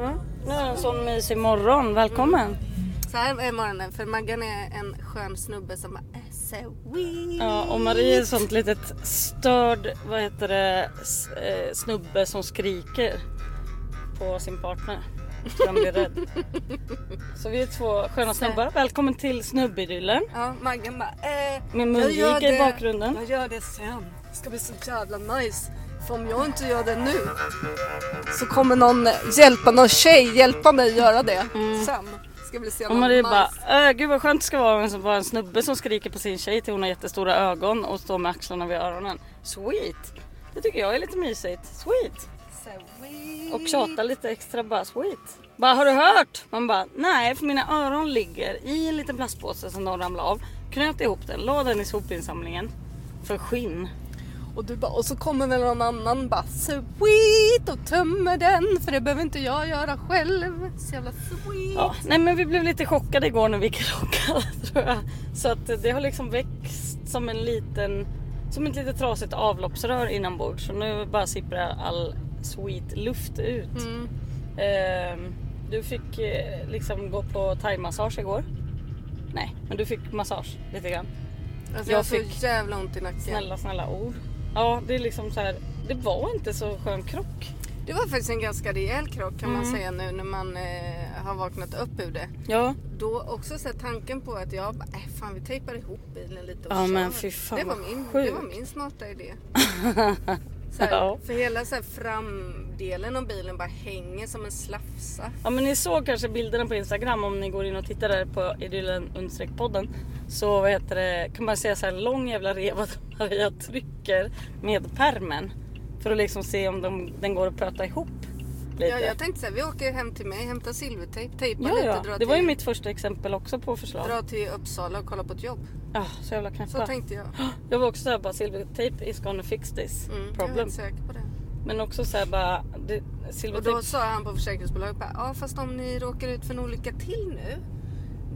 Ja. Nu är det en sån mysig morgon. Välkommen. Så här är morgonen för Maggan är en skön snubbe som bara är so weird. Ja, och Marie är ett sånt litet störd, vad heter det, eh, snubbe som skriker på sin partner. Så han blir rädd. Så vi är två sköna snubbar. Välkommen till snubbidyllen. Ja, Maggan bara eh, Med mungiga i bakgrunden. Jag gör det sen. Det ska bli så jävla nice. För om jag inte gör det nu så kommer någon hjälpa, någon tjej hjälpa mig göra det sen. Det ska bli så jävla Mm. Och Marie nice. bara, äh, gud vad skönt det ska vara att vara en snubbe som skriker på sin tjej till hon har jättestora ögon och står med axlarna vid öronen. Sweet! Det tycker jag är lite mysigt. Sweet! Weird. Och tjata lite extra bara sweet. Bara har du hört? Man bara nej för mina öron ligger i en liten plastpåse som de ramlade av. Knöt ihop den, la den i sopinsamlingen. För skinn. Och, du bara, och så kommer väl någon annan bara sweet och tömmer den för det behöver inte jag göra själv. Så jävla sweet. Ja, nej men vi blev lite chockade igår när vi krockade tror jag. Så att det har liksom växt som en liten, som ett litet trasigt avloppsrör inombords. Så nu bara sipprar all sweet luft ut. Mm. Ehm, du fick eh, liksom gå på thaimassage igår. Nej, men du fick massage lite grann. Alltså jag, Jag har fick- så jävla ont i nacken. Snälla, snälla ord. Ja, det är liksom så här. Det var inte så skön krock. Det var faktiskt en ganska rejäl krock kan man Mm. säga nu när man eh, har vaknat upp ur det. Ja, Då också så här, tanken på att jag bara, äh, fan vi tejpar ihop bilen lite och Ja, kör. men fy fan det, var min, det var min smarta idé. Så här, Ja. För hela så här, framdelen av bilen bara hänger som en slafsa. Ja men ni såg kanske bilderna på Instagram om ni går in och tittar där på idyllen podden. Så vad heter det, kan man säga så här lång jävla reva som Maria trycker med permen. För att liksom se om de, den går att pöta ihop lite. Ja, jag tänkte så här, vi åker hem till mig, hämtar silvertejp, tejpar ja, lite, ja. drar Det var ju till, mitt första exempel också på förslag. dra till Uppsala och kolla på ett jobb. Ja, så jävla Så knäppa. tänkte jag. Jag var också såhär bara silvertape is gonna fix this Mm, jag är problem. säker på det. Men också såhär bara, det, Och silvertejp. då sa han på försäkringsbolaget bara, ja fast om ni råkar ut för en olycka till nu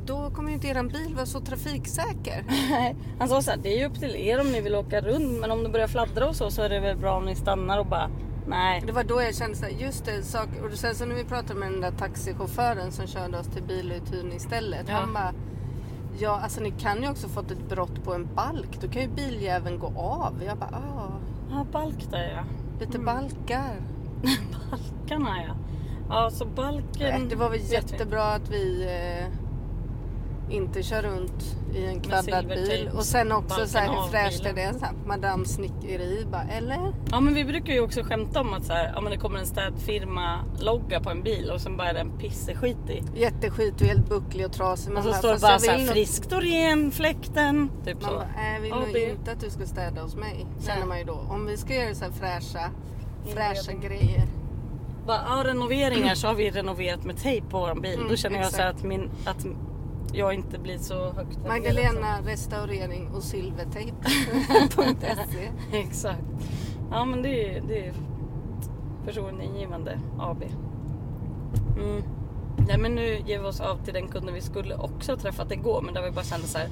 då kommer ju inte eran bil vara så trafiksäker. Han sa såhär, det är ju upp till er om ni vill åka runt men om det börjar fladdra och så så är det väl bra om ni stannar och bara nej. Det var då jag kände såhär, just det, sak, och sen så när vi pratade med den där taxichauffören som körde oss till biluthyrningsstället. Ja. Han bara, ja alltså ni kan ju också fått ett brott på en balk. Då kan ju biljäveln gå av. Jag bara, ah, Ja, balk där ja. lite Mm. balkar. Balkarna ja. Ja, så balken. Nej, det var väl vi. jättebra att vi eh, inte kör runt i en silvertejp, bil. Och sen också så här, hur fräscht är det? Så här, Madame Snickeri bara, eller? Ja men vi brukar ju också skämta om att så här, ja, men det kommer en städfirma logga på en bil och sen bara är det en pisseskit i. Jätteskit och helt bucklig och trasig. Och så bara, står det "Fast bara så här, friskt och ren fläkten. Typ Man så. bara, "Nej, jag vill nog inte att du ska städa hos mig. Känner man ju då. Om vi ska göra så här fräscha, fräscha grejer. Bara, ja, renoveringar så har vi renoverat med tejp på vår bil. Mm, Då känner jag så här att, min, att jag inte blir så högt Magdalena restaurering och silvertejp.se Exakt. Ja men det är, det är förtroendeingivande AB. Mm. Nej men nu ger vi oss av till den kunden vi skulle också ha träffat igår men där vi bara kände så här.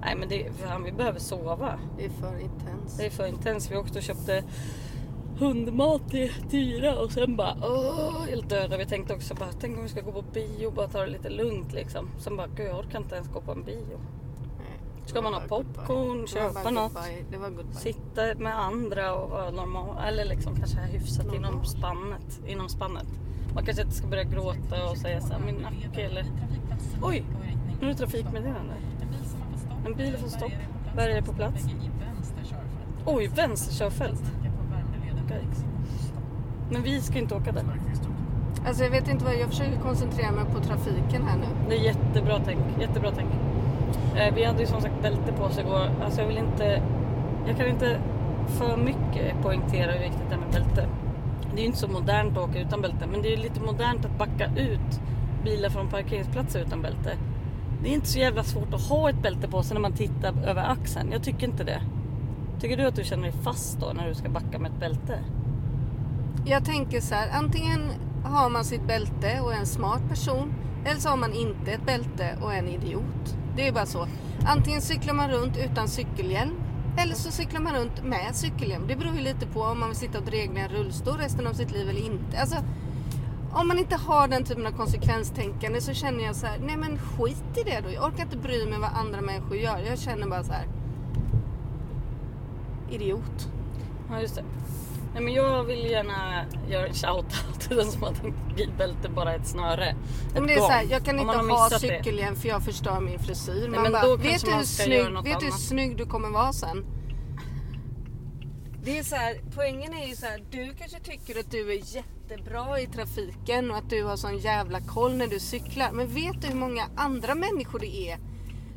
Nej men det, fan, vi behöver sova. Det är för intens. Det är för intensivt. Vi åkte och köpte hundmat till Tyra och sen bara åh, helt döda. Vi tänkte också bara tänk om vi ska gå på bio och bara ta det lite lugnt liksom. Sen bara gud jag orkar inte ens gå på en bio. Nej, Ska man ha popcorn, köpa något? Sitta med andra och vara normal eller liksom kanske hyfsat inom spannet. Inom spannet. Man kanske inte ska börja gråta och säga så här min nacke eller oj nu är det trafikmeddelande. En bil får stopp. Bärgare är på plats. Oj vänsterkörfält. Yikes. Men vi ska inte åka där. Alltså jag vet inte vad, jag försöker koncentrera mig på trafiken här nu. Det är jättebra tänk. Jättebra tänk. Eh, vi hade ju som sagt bälte på oss igår. Alltså jag vill inte... Jag kan inte för mycket poängtera hur viktigt det är med bälte. Det är ju inte så modernt att åka utan bälte. Men det är ju lite modernt att backa ut bilar från parkeringsplatser utan bälte. Det är inte så jävla svårt att ha ett bälte på sig när man tittar över axeln. Jag tycker inte det. Tycker du att du känner dig fast då när du ska backa med ett bälte? Jag tänker så här, antingen har man sitt bälte och är en smart person. Eller så har man inte ett bälte och är en idiot. Det är bara så. Antingen cyklar man runt utan cykelhjälm. Eller så cyklar man runt med cykelhjälm. Det beror ju lite på om man vill sitta och dregla i en rullstol resten av sitt liv eller inte. Alltså, om man inte har den typen av konsekvenstänkande så känner jag så här, nej men skit i det då. Jag orkar inte bry mig vad andra människor gör. Jag känner bara så här. Idiot. Ja, just det. Nej, men jag vill gärna göra en shoutout till den som har tänkt bilbälte bara ett snöre. Ett Men det är så här, jag kan inte man ha det. cykelhjälm för jag förstör min frisyr. Man men bara, då vet du hur man snygg, vet hur annat." snygg du kommer vara sen? Det är så här, poängen är ju så här, du kanske tycker att du är jättebra i trafiken och att du har sån jävla koll när du cyklar. Men vet du hur många andra människor det är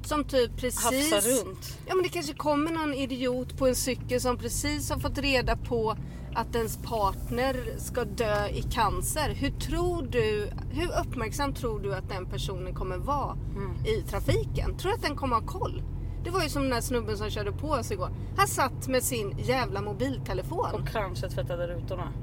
som typ precis... Hafsar runt. Ja men det kanske kommer någon idiot på en cykel som precis har fått reda på att ens partner ska dö i cancer. Hur tror du, hur uppmärksam tror du att den personen kommer vara i trafiken? Tror du att den kommer ha koll? Det var ju som den där snubben som körde på oss igår. Han satt med sin jävla mobiltelefon. Och kanske tvättade rutorna.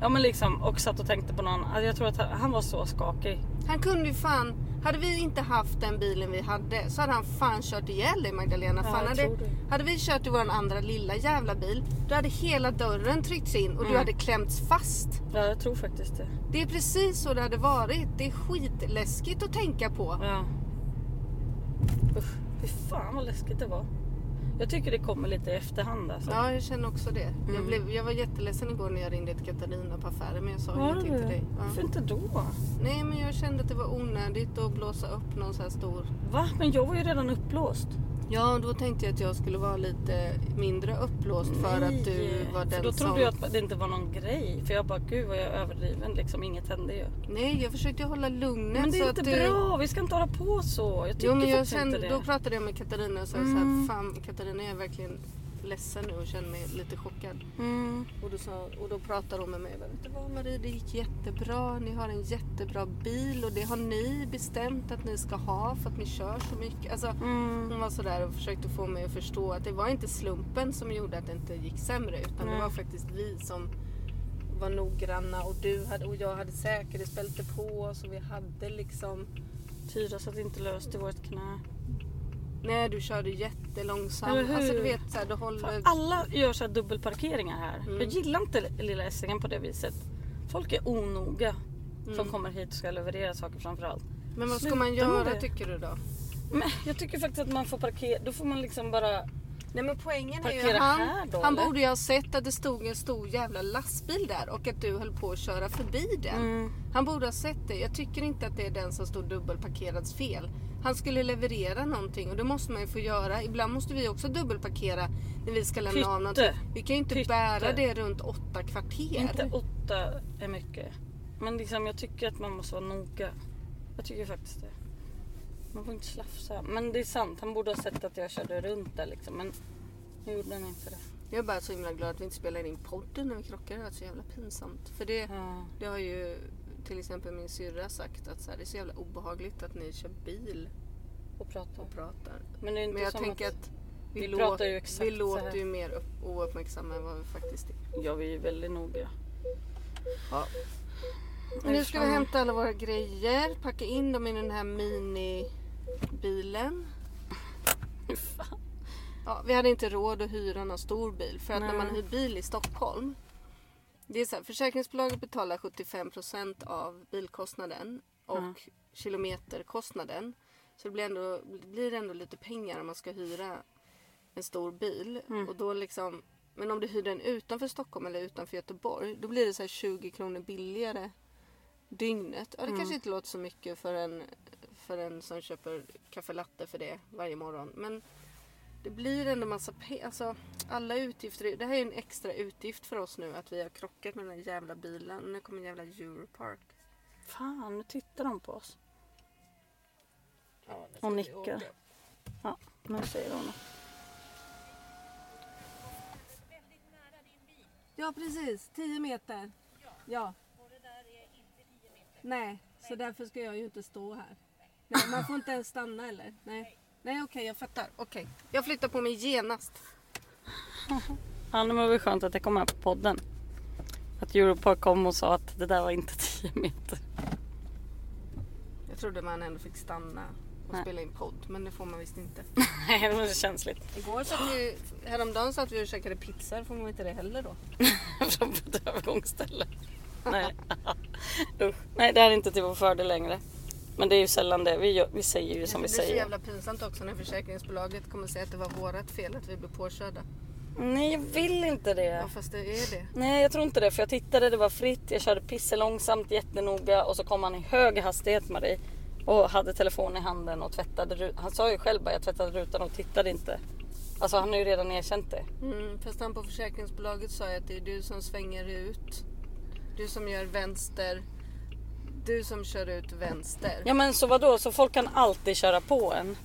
Ja men liksom, och satt och tänkte på någon. Alltså, Jag tror att han var så skakig. Han kunde ju fan, hade vi inte haft den bilen vi hade så hade han fan kört ihjäl dig Magdalena. Ja, fan, hade, hade vi kört i vår andra lilla jävla bil, då hade hela dörren tryckts in och du Mm. hade klämts fast. Ja jag tror faktiskt det. Det är precis så det hade varit. Det är skitläskigt att tänka på. Ja. Usch, fy fan vad läskigt det var. Jag tycker det kommer lite i efterhand alltså. Ja, jag känner också det. Jag, Mm. blev, jag var jätteledsen igår när jag ringde till Katarina på affären men jag sa Var ingenting till dig. Varför Ja. inte då? Nej, men jag kände att det var onödigt att blåsa upp någon så här stor... Va? Men jag var ju redan uppblåst. Ja, då tänkte jag att jag skulle vara lite mindre uppblåst för att du var den då som... trodde jag att det inte var någon grej. För jag bara, gud vad jag är överdriven liksom. Inget hände ju. Nej, jag försökte hålla lugnet Men det är inte du... bra. Vi ska inte hålla på så. Jag tycker Jo men jag kände, inte det. då pratade jag med Katarina och sa Mm. så här, fan Katarina jag är verkligen ledsen nu och känner mig lite chockad. Mm. Och då, sa, och då pratade hon med mig. Vet du vad Marie, det gick jättebra. Ni har en jättebra bil och det har ni bestämt att ni ska ha för att ni kör så mycket. Alltså, Mm. hon var sådär och försökte få mig att förstå att det var inte slumpen som gjorde att det inte gick sämre. Utan det Nej. var faktiskt vi som var noggranna och du hade, och jag hade säkerhetsbälte på oss och vi hade liksom Tyra så att det inte löste vårt knä. Nej du körde jättelångsamt. Alltså du vet du håller... alla gör så här dubbelparkeringar här. Mm. Jag gillar inte lilla Essingen på det viset. Folk är onoga som Mm. kommer hit och ska leverera saker framförallt. Men vad ska Sluta man göra tycker du då? Men jag tycker faktiskt att man får parkera. Då får man liksom bara... Nej men poängen är ju han, här då, han eller? borde ju ha sett att det stod en stor jävla lastbil där och att du höll på att köra förbi den. Mm. Han borde ha sett det. Jag tycker inte att det är den som stod dubbelparkerads fel. Han skulle leverera någonting och det måste man ju få göra. Ibland måste vi också dubbelparkera när vi ska lämna av Pytte. någonting. Vi kan ju inte Pytte. bära det runt åtta kvarter. Inte åtta är mycket. Men liksom, jag tycker att man måste vara noga. Jag tycker faktiskt det. Man får inte slafsa. Men det är sant, han borde ha sett att jag körde runt där liksom. Men nu gjorde han inte det. Jag är bara så himla glad att vi inte spelar in podden när vi krockar. Det var så jävla pinsamt. För det, Ja. det har ju till exempel min syrra sagt att så här, det är så jävla obehagligt att ni kör bil Och prata. och pratar. Men det är inte Men jag tänker att... att vi, vi låt, pratar ju exakt vi låter ju mer upp, ouppmärksamma än vad vi faktiskt är. Ja, vi är väldigt noga. Ja. Nu ska vi hämta alla våra grejer, packa in dem i den här minibilen. Fy fan. Ja, vi hade inte råd att hyra någon stor bil för att när man Nej. hyr bil i Stockholm det är så här, försäkringsbolaget betalar 75% av bilkostnaden och Ja. kilometerkostnaden. Så det blir, ändå, blir ändå lite pengar om man ska hyra en stor bil. Mm. Och då liksom, men om du hyr den utanför Stockholm eller utanför Göteborg då blir det så här 20 kronor billigare dygnet. Ja, det Mm. kanske inte låter så mycket för en, för en som köper kaffe latte för det varje morgon. Men det blir ändå massa pengar. Alltså, alla utgifter. Det här är en extra utgift för oss nu att vi har krockat med den här jävla bilen. Nu kommer en jävla Europark. Fan, nu tittar de på oss. Ja, Och vi nickar. Ja, nu säger hon något. Ja, precis. 10 meter. Ja. Nej, så därför ska jag ju inte stå här. Nej, man får inte ens stanna eller? Nej, Nej okej, jag fattar. Okej. Jag flyttar på mig genast. Ja, det var väl skönt att det kom med på podden. Att Europark kom och sa att det där var inte 10 meter. Jag trodde man ändå fick stanna och Nej. spela in podd, men det får man visst inte. Nej, det var så känsligt. Igår satt vi, häromdagen satt vi och käkade pizza, får man inte det heller då? Från ett övergångsställe. Nej. Nej, det här är inte till vår fördel längre. Men det är ju sällan det. Vi, vi säger ju som vi det blir så säger. jävla pinsamt också när försäkringsbolaget kommer säga att det var vårat fel att vi blev påkörda. Nej, jag vill inte det. Ja fast det är det. Nej, jag tror inte det. För jag tittade, det var fritt. Jag körde pisse långsamt, jättenoga. Och så kom han i hög hastighet med dig. Och hade telefonen i handen och tvättade rutan. Han sa ju själv bara, jag tvättade rutan och tittade inte. Alltså han har ju redan erkänt det. Mm, fast han på försäkringsbolaget sa ju att det är du som svänger ut. Du som gör vänster. Du som kör ut vänster. Ja men så vadå, så folk kan alltid köra på en?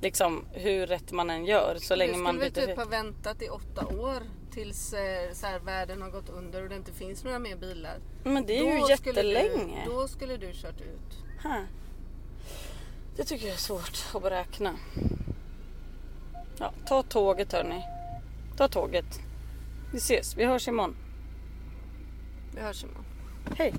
Liksom hur rätt man än gör så länge du man skulle väl byter typ ha väntat i åtta år tills eh, så här, världen har gått under och det inte finns några mer bilar. Men det är ju Då skulle jättelänge. Du, då skulle du kört ut. Huh. Det tycker jag är svårt att beräkna. Ja, ta tåget hörni. Ta tåget. Vi ses, vi hörs imorgon. Vi hörs imorgon. Hej!